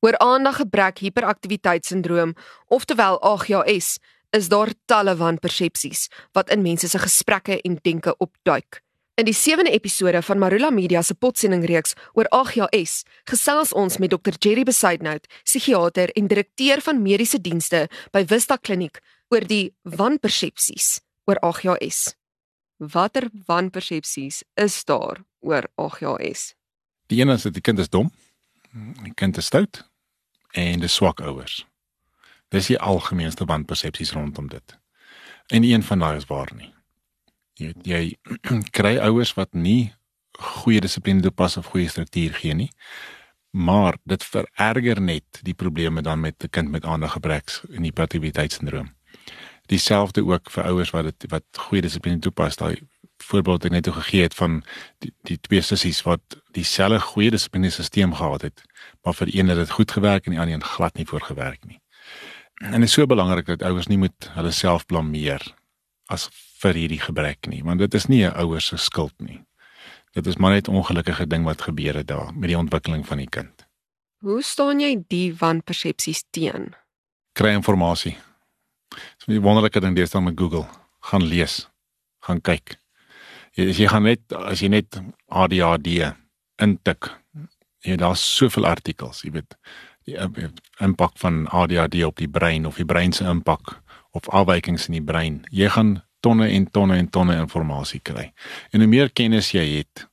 Oor aandaggebrek hiperaktiwiteitssindroom, oftewel AGHS, is daar talle wanpersepsies wat in mense se gesprekke en denke opduik. In die 7de episode van Marula Media se potsendingreeks oor AGHS, gesels ons met Dr Jerry Besuidnout, psigiater en direkteur van mediese dienste by Vista Kliniek oor die wanpersepsies oor AGHS. Watter wanpersepsies is daar oor AGHS? Die een is dat die kind is dom, die kind is stout en dis swak ouers. Dis die algemeenste wanpersepsies rondom dit. En een van daai is waar nie. Jy jy kry ouers wat nie goeie dissipline toepas of goeie struktuur gee nie. Maar dit vererger net die probleme dan met 'n kind met aandaggebrek en hiperaktiwiteitssindroom. Dieselfde ook vir ouers wat dit wat goeie dissipline toepas, daai voorbeeld ek net gegee het van die, die twee sissies wat dieselfde goeie dissipline stelsel gehad het, maar vir een het dit goed gewerk en die ander een glad nie voorgewerk nie. En dit is so belangrik dat ouers nie moet hulle self blameer as vir hierdie gebrek nie, want dit is nie 'n ouers se skuld nie. Dit is maar net 'n ongelukkige ding wat gebeur het daar met die ontwikkeling van die kind. Hoe staan jy die wanpersepsies teen? Kry inligting. Dis 'n wonderlike ding deesdae met Google. Gaan lees. Gaan kyk. Jy jy gaan net as jy net ADHD intik, jy daar's soveel artikels, jy weet, die impak van ADHD op die brein of die brein se impak of afwykings in die brein. Jy gaan tonne en tonne en tonne inligting kry. En hoe meer kennis jy het,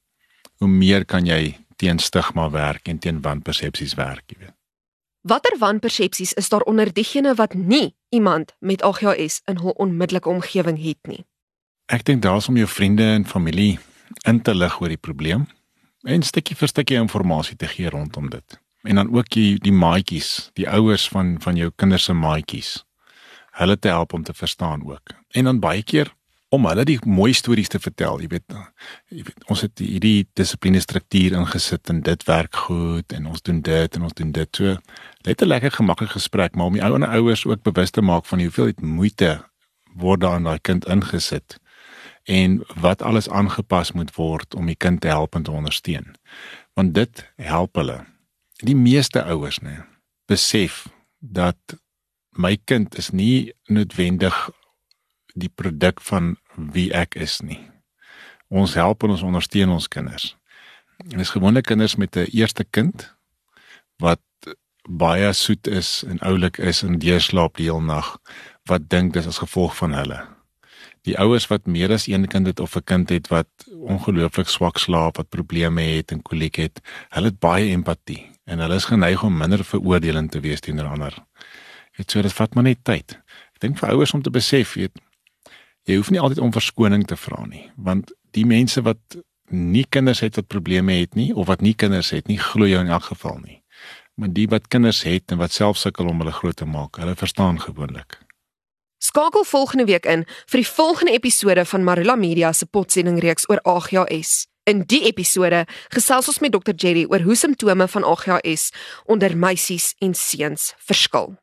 hoe meer kan jy teen stigma werk en teen wanpersepsies werk, jy weet. Watter wanpersepsies is daar onder diegene wat nie iemand met AGHS in hul onmiddellike omgewing het nie? Ek dink daar's om jou vriende en familie in te lig oor die probleem en stukkie vir stukkie inligting te gee rondom dit. En dan ook die die maatjies, die ouers van van jou kinders se maatjies. Hulle te help om te verstaan ook. En dan baie keer om hulle die mooi stories te vertel, jy weet, jy weet ons het hierdie dissipline struktuur ingesit en dit werk goed en ons doen dit en ons doen dit. So net 'n lekker gemaklike gesprek, maar om die ou en ouers ook bewus te maak van hoeveel moeite word daar aan daai kind ingesit en wat alles aangepas moet word om die kind te help en te ondersteun. Want dit help hulle. Die meeste ouers nê besef dat my kind is nie noodwendig die produk van wie ek is nie. Ons help en ons ondersteun ons kinders. En dis gewone kinders met 'n eerste kind wat baie soet is en oulik is en deurslaap die hele nag wat dink dis as gevolg van hulle die ouers wat meer as een kind het of 'n kind het wat ongelooflik swak slaap, wat probleme het en koliek het, hulle het baie empatie en hulle is geneig om minder veroordelend te wees teenoor ander. Dit so dit vat maar net tyd. Ek dink vir ouers om te besef, weet jy hoef nie altyd om verskoning te vra nie, want die mense wat nie kinders het wat probleme het nie of wat nie kinders het nie, glo jou in elk geval nie. Maar die wat kinders het en wat self sukkel om hulle groot te maak, hulle verstaan gewoonlik. Skakel volgende week in vir die volgende episode van Marula Media se potsending reeks oor AGHS. In die episode gesels ons met Dr Jerry oor hoe simptome van AGHS onder meisies en seuns verskil.